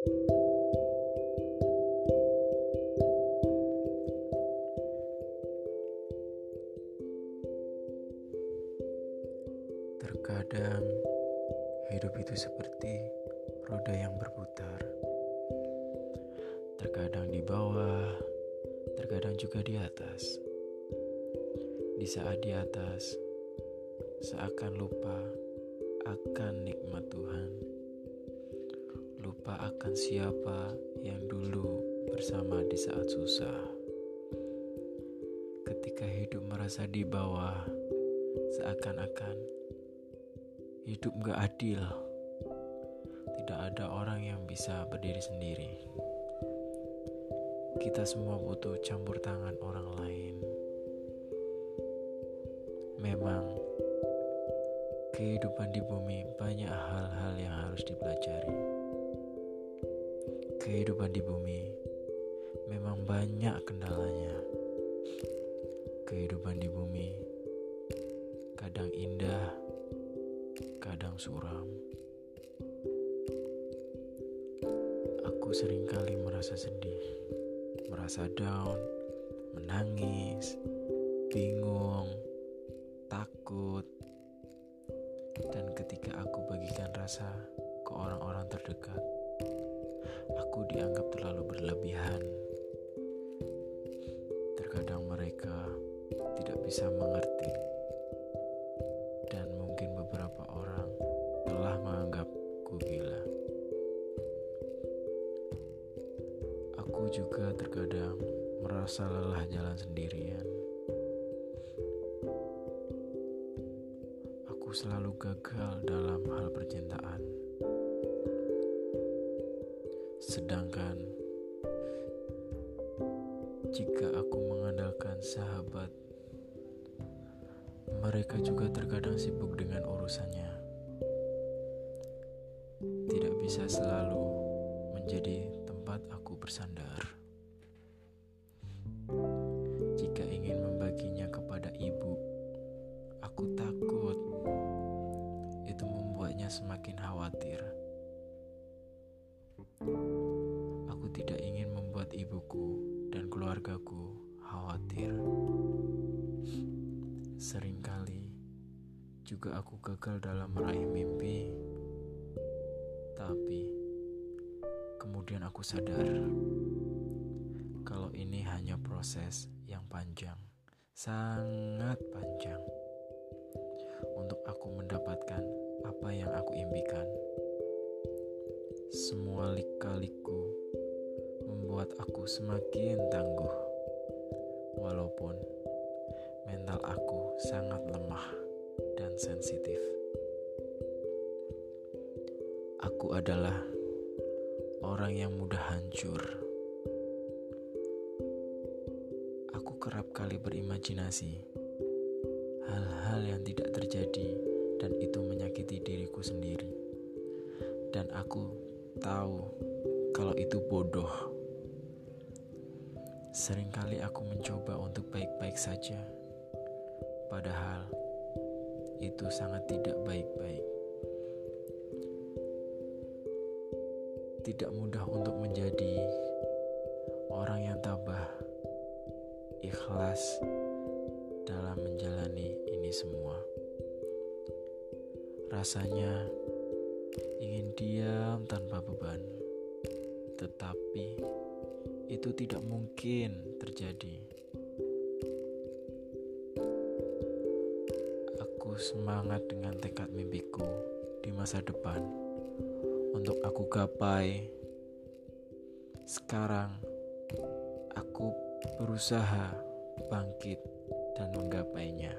Terkadang hidup itu seperti roda yang berputar. Terkadang di bawah, terkadang juga di atas. Di saat di atas, seakan lupa akan nikmat Tuhan. Lupa akan siapa yang dulu bersama di saat susah. Ketika hidup merasa di bawah, seakan-akan Hidup gak adil. Tidak ada orang yang bisa berdiri sendiri. Kita semua butuh campur tangan orang lain. Memang kehidupan di bumi banyak hal-hal yang harus dipelajari. Kehidupan di bumi memang banyak kendalanya. Kehidupan di bumi kadang indah, kadang suram. Aku sering kali merasa sedih, merasa down, menangis, bingung, takut. Dan ketika aku bagikan rasa ke orang-orang terdekat, aku dianggap terlalu berlebihan. Terkadang mereka tidak bisa mengerti Aku juga terkadang merasa lelah jalan sendirian. Aku selalu gagal dalam hal percintaan. Sedangkan jika aku mengandalkan sahabat, mereka juga terkadang sibuk dengan urusannya. Tidak bisa selalu menjadi tempat aku bersandar. Jika ingin membaginya kepada ibu, aku takut itu membuatnya semakin keluargaku khawatir. Seringkali juga aku gagal dalam meraih mimpi, tapi Kemudian aku sadar kalau ini hanya proses yang panjang, sangat panjang untuk aku mendapatkan apa yang aku impikan. Semua lika-liku membuat aku semakin tangguh, walaupun mental aku sangat lemah dan sensitif. Aku adalah orang yang mudah hancur. Aku kerap kali berimajinasi hal-hal yang tidak terjadi dan itu menyakiti diriku sendiri. Dan aku tahu kalau itu bodoh. Seringkali aku mencoba untuk baik-baik saja. Padahal itu sangat tidak baik-baik. tidak mudah untuk menjadi orang yang tabah, ikhlas dalam menjalani ini semua. Rasanya ingin diam tanpa beban, tetapi itu tidak mungkin terjadi. Aku semangat dengan tekad mimpiku di masa depan untuk aku gapai. Sekarang aku berusaha bangkit dan menggapainya.